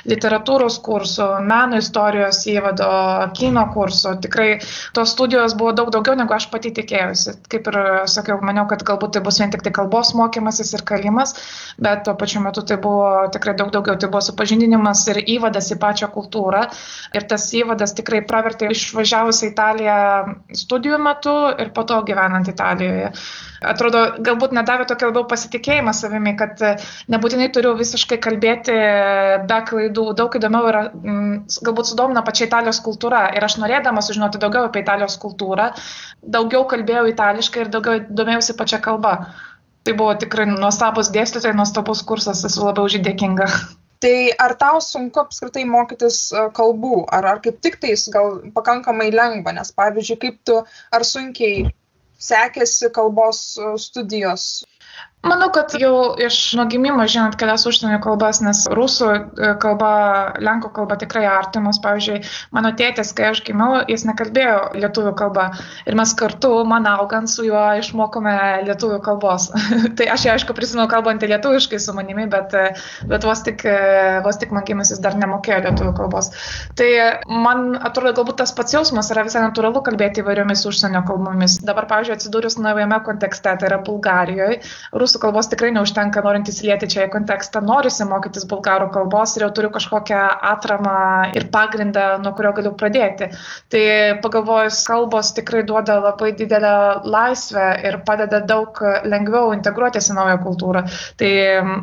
literatūros kursų, meno istorijos įvado, kino kursų. Tikrai tos studijos buvo daug daugiau, negu aš pati tikėjausi. Kaip ir sakiau, maniau, kad galbūt tai bus vien tik tai kalbos mokymas mokymasis ir kalimas, bet tuo pačiu metu tai buvo tikrai daug daugiau, tai buvo supažindinimas ir įvadas į pačią kultūrą. Ir tas įvadas tikrai pravertė išvažiavus į Italiją studijų metu ir po to gyvenant Italijoje atrodo, galbūt nedavė tokio labiau pasitikėjimą savimi, kad e, nebūtinai turiu visiškai kalbėti be klaidų. Daug įdomiau yra, galbūt sudomina pačia Italijos kultūra. Ir aš norėdama sužinoti daugiau apie Italijos kultūrą, daugiau kalbėjau itališkai ir daugiau domėjausi pačia kalba. Tai buvo tikrai nuostabus dėstytojai, nuostabus kursas, esu labai už jį dėkinga. Tai ar tau sunku apskritai mokytis e, kalbų, ar, ar kaip tik tais gal pakankamai lengva, nes pavyzdžiui, kaip tu, ar sunkiai sekėsi kalbos e, studijos Manau, kad jau iš nuo gimimo žinant kelias užsienio kalbas, nes rusų e, kalba, lenkų kalba tikrai artimos. Pavyzdžiui, mano tėtis, kai aš gimiau, jis nekalbėjo lietuvių kalbą ir mes kartu, man augant su juo, išmokome lietuvių kalbos. tai aš ją, aišku, prisimenu kalbantį lietuviškai su manimi, bet, e, bet vos tik, e, vos tik man gimusis dar nemokėjo lietuvių kalbos. Tai man atrodo, galbūt tas pats jausmas yra visai natūralu kalbėti įvairiomis užsienio kalbomis. Dabar, pavyzdžiui, atsidūrus naujame kontekste, tai yra Bulgarijoje, rusų rusų kalbos tikrai neužtenka, norint įsilieti čia į kontekstą, norisi mokytis bulgarų kalbos ir jau turiu kažkokią atramą ir pagrindą, nuo kurio galiu pradėti. Tai pagalvojus, kalbos tikrai duoda labai didelę laisvę ir padeda daug lengviau integruotis į naują kultūrą. Tai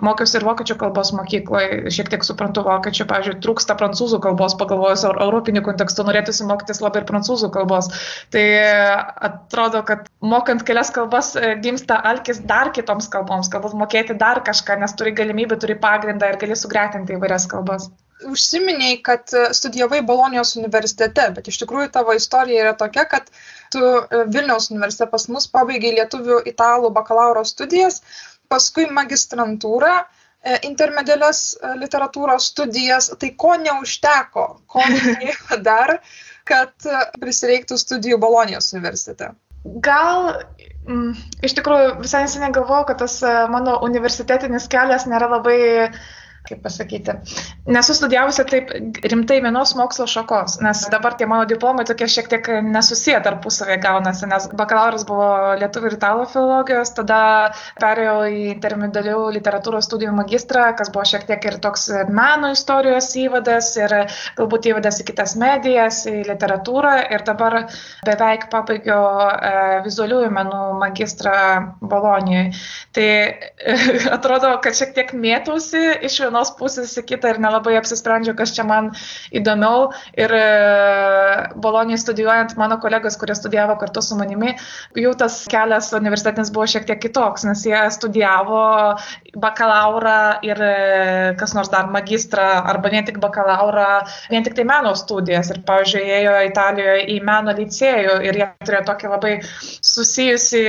mokiausi ir vokiečių kalbos mokykloje, šiek tiek suprantu vokiečių, pavyzdžiui, trūksta prancūzų kalbos, pagalvojus, ar europinių kontekstų norėtųsi mokytis labai ir prancūzų kalbos. Tai atrodo, kad mokant kelias kalbas gimsta alkis dar kitoms kalboms kalboms, galbūt mokėti dar kažką, nes turi galimybę, turi pagrindą ir gali sugretinti įvairias kalbas. Užsiminiai, kad e, studijavai Bolonijos universitete, bet iš tikrųjų tavo istorija yra tokia, kad tu e, Vilniaus universitete pas mus pabaigai lietuvių italų bakalauro studijas, paskui magistrantūrą, e, intermedialias literatūros studijas, tai ko neužteko, ko reikėjo dar, kad prisireiktų studijų Bolonijos universitete? Gal iš tikrųjų, visai neseniai galvojau, kad tas e, mano universitetinis kelias nėra labai kaip pasakyti, nesu studijavusi taip rimtai vienos mokslo šakos, nes dabar tie mano diplomai tokie šiek tiek nesusiję tarpusavėje gaunasi, nes bakalauras buvo lietuvių ir italų filologijos, tada perėjau į intermedialių literatūros studijų magistrą, kas buvo šiek tiek ir toks meno istorijos įvadas ir galbūt įvadas į kitas medijas, į literatūrą ir dabar beveik pabaigiau e, vizualiųjų menų magistrą Bolonijoje. Tai e, atrodo, kad šiek tiek mėtausi iš vienos vienos pusės į kitą ir nelabai apsisprendžiau, kas čia man įdomiau. Ir e, Bolonijai studijuojant mano kolegos, kurie studijavo kartu su manimi, jų tas kelias universitetinis buvo šiek tiek kitoks, nes jie studijavo bakalaurą ir e, kas nors dar magistrą, arba ne tik bakalaurą, vien tik tai meno studijas. Ir, pavyzdžiui, ėjo Italijoje į meno licėjų ir jie turėjo tokį labai susijusi,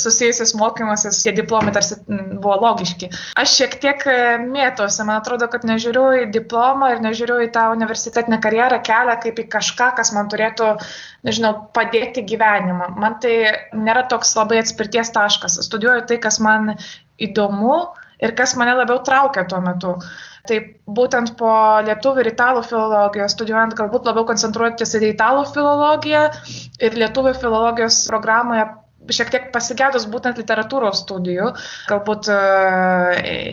susijusius mokymasis, tie diplomai tarsi buvo logiški. Aš šiek tiek e, mėtau matosi, man atrodo, kad nežiūriu į diplomą ir nežiūriu į tą universitetinę karjerą kelią kaip į kažką, kas man turėtų, nežinau, padėti gyvenimą. Man tai nėra toks labai atspirties taškas. Studijuoju tai, kas man įdomu ir kas mane labiau traukia tuo metu. Tai būtent po lietuvių ir italų filologijos studijuojant galbūt labiau koncentruotis į italų filologiją ir lietuvių filologijos programoje šiek tiek pasigedus būtent literatūros studijų, galbūt e,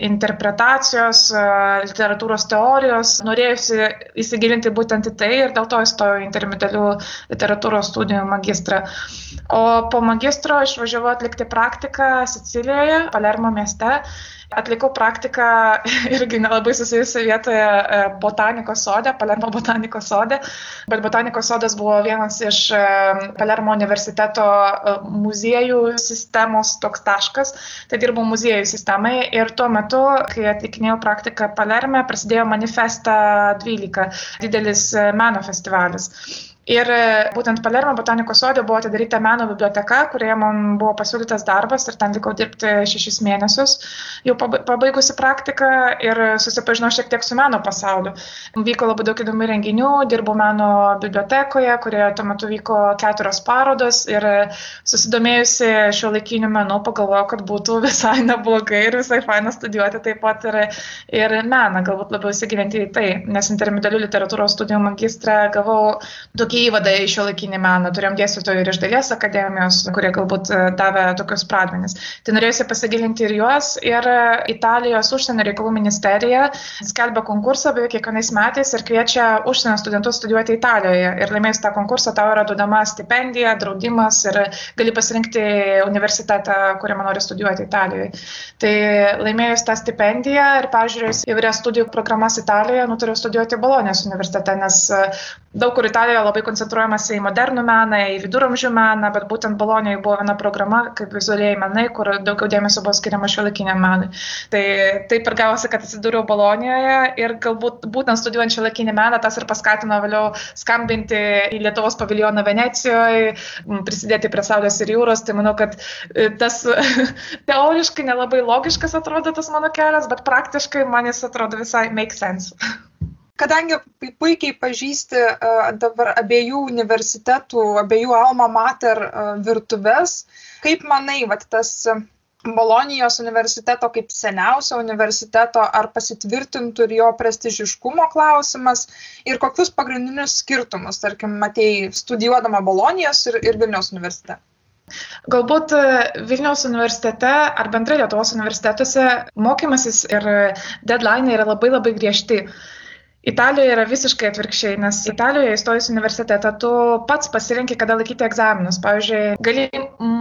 interpretacijos, e, literatūros teorijos, norėjusi įsigilinti būtent į tai ir dėl to įstojau į intermedialių literatūros studijų magistrą. O po magistro išvažiavau atlikti praktiką Sicilijoje, Palermo mieste atlikau praktiką irgi nelabai susijusi vietoje e, botanikos sode, Palermo botanikos sode, bet botanikos sodas buvo vienas iš e, Palermo universiteto e, muziejų sistemos toks taškas, tai dirbau muziejų sistemai ir tuo metu, kai atlikinėjau praktiką Palerme, prasidėjo manifesta 12, didelis meno festivalis. Ir e, būtent Palermo botanikos sode buvo atidaryta meno biblioteka, kurioje man buvo pasiūlytas darbas ir ten likau dirbti šešis mėnesius, jau pabaigusi praktiką ir susipažinau šiek tiek su meno pasauliu. Vyko labai daug įdomių renginių, dirbau meno bibliotekoje, kurioje tuo metu vyko keturios parodos ir susidomėjusi šio laikiniu menu pagalvojau, kad būtų visai neblogai ir visai faina studijuoti taip pat ir, ir meną, galbūt labiau įsigilinti į tai, nes intermedialių literatūros studijų magistrą gavau tokį įvadą į šio laikinį meną. Turėjom dėstytojų ir iš dailės akademijos, kurie galbūt e, davė tokius pradmenis. Tai norėjusi pasigilinti ir juos. Ir e, Italijos užsienio reikalų ministerija skelbia konkursą beveik kiekvienais metais ir kviečia užsienio studentus studijuoti Italijoje. Ir laimėjus tą konkursą tau yra duodama stipendija, draudimas ir gali pasirinkti universitetą, kuriame nori studijuoti Italijoje. Tai laimėjus tą stipendiją ir peržiūrėjus įvairias studijų programas Italijoje, nutariau studijuoti Bolonijos universitete, nes e, daug kur Italijoje labai koncentruojamasi į modernų meną, į viduramžių meną, bet būtent Bolonijoje buvo viena programa, kaip vizualiai menai, kur daugiau dėmesio buvo skiriama šiuolaikiniam menui. Tai taip ir gavosi, kad atsidūriau Bolonijoje ir galbūt būtent studijuojant šiuolaikinį meną tas ir paskatino vėliau skambinti į Lietuvos paviljoną Venecijoje, prisidėti prie Saulės ir jūros. Tai manau, kad e, tas teoriškai nelabai logiškas atrodo tas mano kelias, bet praktiškai man jis atrodo visai make sense. kadangi puikiai pažįsti e, dabar abiejų universitetų, abiejų Alma Mater e, virtuves, kaip manai, vat, tas Bolonijos universiteto kaip seniausio universiteto, ar pasitvirtintų ir jo prestižiškumo klausimas ir kokius pagrindinius skirtumus, tarkim, matėjai studijuodama Bolonijos ir, ir Vilniaus universitete? Galbūt e, Vilniaus universitete ar bendrai Lietuvos universitetuose mokymasis ir deadline yra labai labai griežti. Italijoje yra visiškai atvirkščiai, nes Italijoje įstojus universitetą tu pats pasirinkai, kada laikyti egzaminus. Pavyzdžiui, gali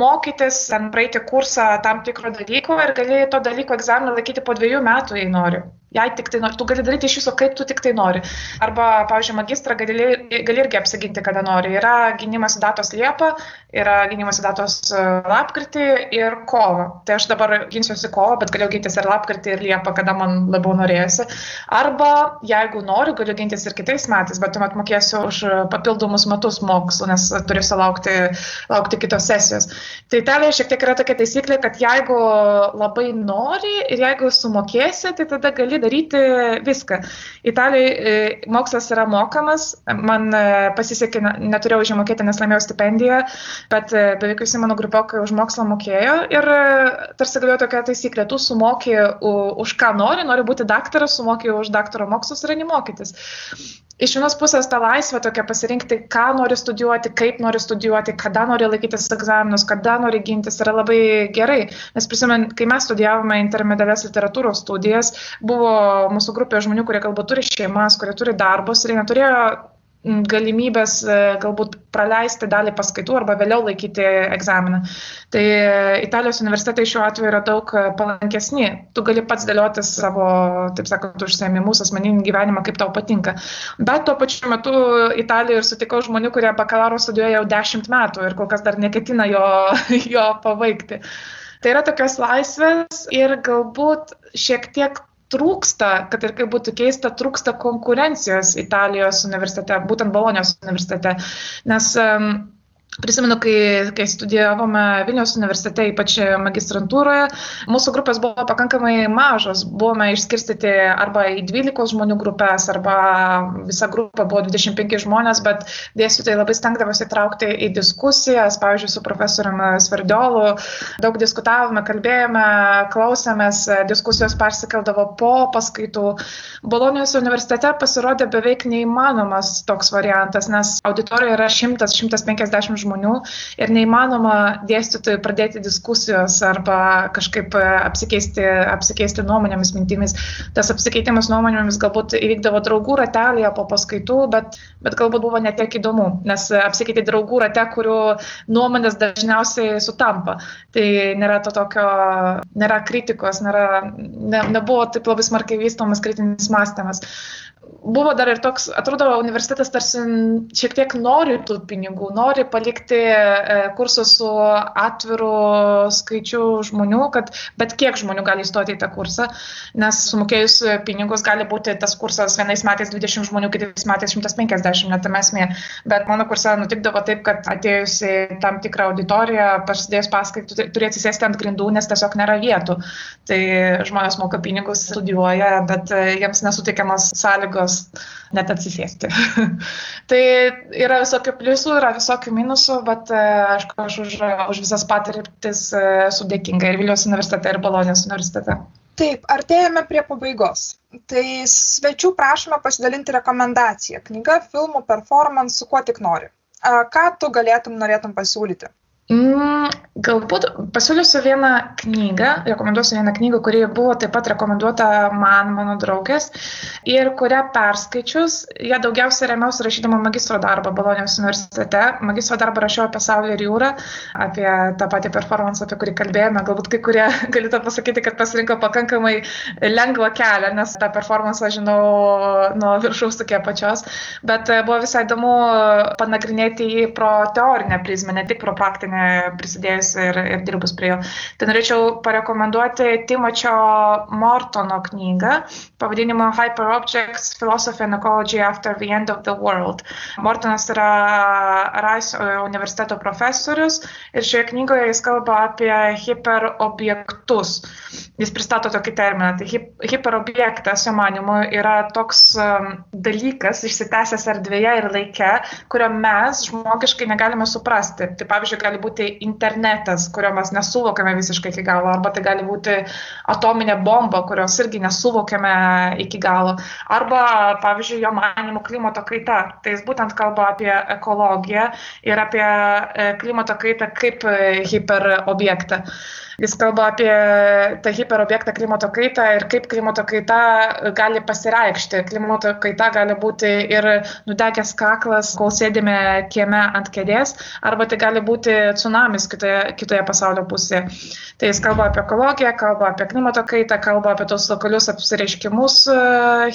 mokytis, ten praeiti kursą tam tikro dalyko ir gali to dalyko egzaminą laikyti po dviejų metų, jei nori jei tik tai nori, tu gali daryti iš viso, kaip tu tik tai nori. Arba, pavyzdžiui, magistrą gali, gali irgi apsiginti, kada nori. Yra gynimas datos Liepa, yra gynimas datos e, lapkritį ir kovo. Tai aš dabar ginsiuosi kovo, bet galiu gintis ir lapkritį, ir Liepą, kada man labiau norėjusi. Arba, jeigu noriu, galiu gintis ir kitais metais, bet tuomet mokėsiu už papildomus metus mokslų, nes turėsiu laukti, laukti kitos sesijos. Tai Italijoje šiek tiek yra tokia taisyklė, kad jeigu labai nori ir jeigu sumokėsi, tai tada gali daryti viską. Italijoje e, mokslas yra mokamas, man e, pasisekė, neturėjau užmokėti, nes laimėjau stipendiją, bet e, beveik visi mano grupiokai už mokslą mokėjo ir tarsi galėjo tokia taisyklė, tu sumoki už ką nori, nori būti daktaras, sumoki už daktaro mokslus ir eini mokytis iš vienos pusės ta laisvė tokia pasirinkti, ką nori studijuoti, kaip nori studijuoti, kada nori laikytis egzaminus, kada nori gintis, yra labai gerai. Nes prisimenu, kai mes studijavome intermedialės literatūros studijas, buvo mūsų grupė žmonių, kurie galbūt turi šeimas, kurie turi darbus ir neturėjo galimybės e, galbūt praleisti dalį paskaitų arba vėliau laikyti egzaminą. Tai Italijos universitetai šiuo atveju yra daug palankesni. Tu gali pats dėlioti savo, taip sakant, užsiemimus, asmeninį gyvenimą, kaip tau patinka. Bet tuo pačiu metu Italijoje ir sutikau žmonių, kurie bakalauro studijuoja jau dešimt metų ir kol kas dar neketina jo, jo pavaikti. Tai yra tokios laisvės ir galbūt šiek tiek trūksta, kad ir kaip būtų keista, trūksta konkurencijos Italijos universitete, būtent Bolonijos universitete. Nes um, Prisimenu, kai, kai studijavome Vilniaus universitete, ypač magistrantūroje, mūsų grupės buvo pakankamai mažos. Buvome išskirstyti arba į 12 žmonių grupės, arba visa grupė buvo 25 žmonės, bet dėstytojai labai stengdavosi traukti į diskusijas, pavyzdžiui, su profesoriumi Svardiolu. Daug diskutavome, kalbėjome, klausėmės, diskusijos persikeldavo po paskaitų. Bolonijos universitete pasirodė beveik neįmanomas toks variantas, nes auditorija yra 100-150 žmonių ir neįmanoma dėstytojui pradėti diskusijos arba kažkaip e, apsikeisti, apsikeisti nuomonėmis, mintimis. Tas apsikeitimas nuomonėmis galbūt įvykdavo draugų ratelėje po paskaitų, bet, bet galbūt buvo netiek įdomu, nes apsikeiti draugų rate, kurių nuomonės dažniausiai sutampa. Tai nėra to tokio, nėra kritikos, nėra, ne, nebuvo taip labai smarkiai vystomas kritinis mąstymas buvo dar ir toks, atrodo, universitetas tarsi šiek tiek nori tų pinigų, nori palikti e, kursus su atviru skaičiu žmonių, kad bet kiek žmonių gali įstoti į tą kursą, nes sumokėjus pinigus gali būti tas kursas vienais metais 20 žmonių, kitais metais 150, net tam esmė. Bet mano kurse nutikdavo taip, kad atėjus į tam tikrą auditoriją, prasidėjus paskaitų, turi atsisėsti ant grindų, nes tiesiog nėra vietų. Tai žmonės moka pinigus, studijuoja, bet e, jiems nesutikiamas sąlygos vietos net atsisėsti. tai yra visokių pliusų, yra visokių minusų, bet e, aišku, aš už, už visas patirtis e, esu dėkinga ir Vilnius universitete, ir Bolonijos universitete. Taip, artėjame prie pabaigos. Tai svečių prašome pasidalinti rekomendaciją. Knyga, filmų, performance, kuo tik nori. Ką tu galėtum norėtum pasiūlyti? Mm, galbūt pasiūlysiu vieną knygą, rekomenduosiu vieną knygą, kuri buvo taip pat rekomenduota man, mano draugės, ir kurią perskaičius, ją daugiausiai remiausi rašydama magistro darbą Bolonijos universitete. Magistro darbą rašiau apie Saulę ir jūrą, apie tą patį performance, apie kurį kalbėjome. Galbūt kai kurie galite pasakyti, kad pasirinko pakankamai lengvą kelią, nes tą performance žinau nuo viršaus tokie pačios, bet buvo visai įdomu panagrinėti jį pro teorinę prizmę, ne tik pro praktinę prisidėjus ir, ir dirbus prie jo. Tai norėčiau parekomenduoti Timočio Mortono knygą pavadinimu Hyperobjects Philosophy and Ecology After the End of the World. Mortonas yra Rice universiteto profesorius ir šioje knygoje jis kalba apie hiperobjektus. Jis pristato tokį terminą. Tai hiperobjektas, jo manimu, yra toks um, dalykas išsitęsęs erdvėje ir laike, kurio mes žmogiškai negalime suprasti. Tai pavyzdžiui, gali būti internetas, kurio mes nesuvokiame visiškai iki galo, arba tai gali būti atominė bomba, kurios irgi nesuvokiame iki galo, arba, pavyzdžiui, jo manimų klimato kaita. Tai jis būtent kalba apie ekologiją ir apie e, klimato kaitą kaip e, hiperobjektą. Jis kalba apie tą hiperobjektą klimato kaitą ir kaip klimato kaita gali pasireikšti. Klimato kaita gali būti ir nudegęs kaklas, kol sėdime kieme ant kėdės, arba tai gali būti tsunamis kitoje, kitoje pasaulio pusėje. Tai jis kalba apie ekologiją, kalba apie klimato kaitą, kalba apie tos lokalius apsireiškimus e,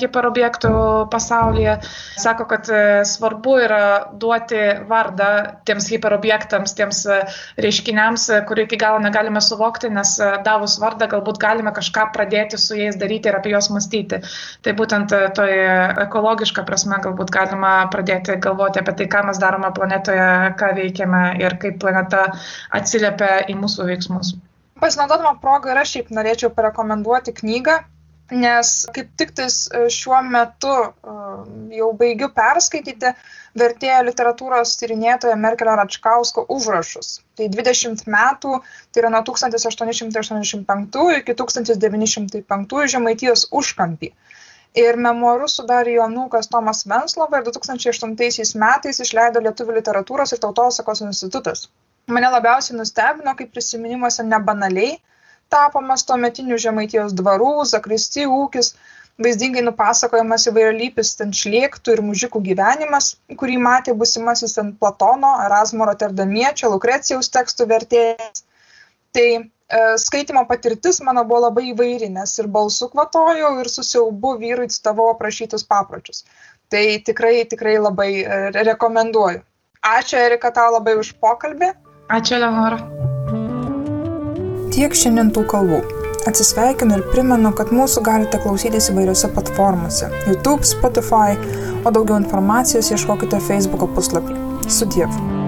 hiperobjektų pasaulyje. Sako, kad e, svarbu yra duoti vardą tiems hiperobjektams, tiems e, reiškiniams, kurių iki galo negalime suvokti suvokti, nes e, davus vardą galbūt galime kažką pradėti su jais daryti ir apie juos mąstyti. Tai būtent e, toje ekologiška prasme galbūt galima pradėti galvoti apie tai, ką mes darome planetoje, ką veikiame ir kaip planeta atsiliepia į mūsų veiksmus. Pasinaudodama progą ir aš šiaip norėčiau parekomenduoti knygą nes kaip tik tais e, šiuo metu e, jau baigiu perskaityti vertėjo literatūros tyrinėtojo Merkelio Račkausko užrašus. Tai 20 metų, tai yra nuo 1885 iki 1905 Žemaitijos užkampį. Ir memoarus sudarė jo nukas Tomas Venslova ir 2008 metais išleido Lietuvų literatūros ir tautosakos institutas. Mane labiausiai nustebino, kaip prisiminimuose nebanaliai tapomas tuometinių žemaitijos dvarų, zakristijų ūkis, vaizdingai nupasakojamas įvairialypis ten šlėktų ir mužikų gyvenimas, kurį matė busimasis ten Platono, Erasmo Rotterdamiečio, Lukrecijaus tekstų vertėjas. Tai e, skaitimo patirtis mano buvo labai įvairi, nes ir balsų kvatojau, ir susiaubu vyrui citavau aprašytus papročius. Tai tikrai, tikrai labai e, rekomenduoju. Ačiū Erika tau labai už pokalbį. Ačiū Leonora. Tiek šiandien tų kalbų. Atsisveikinu ir primenu, kad mūsų galite klausytis įvairiose platformose - YouTube, Spotify, o daugiau informacijos ieškokite Facebook puslapį. Sudiev.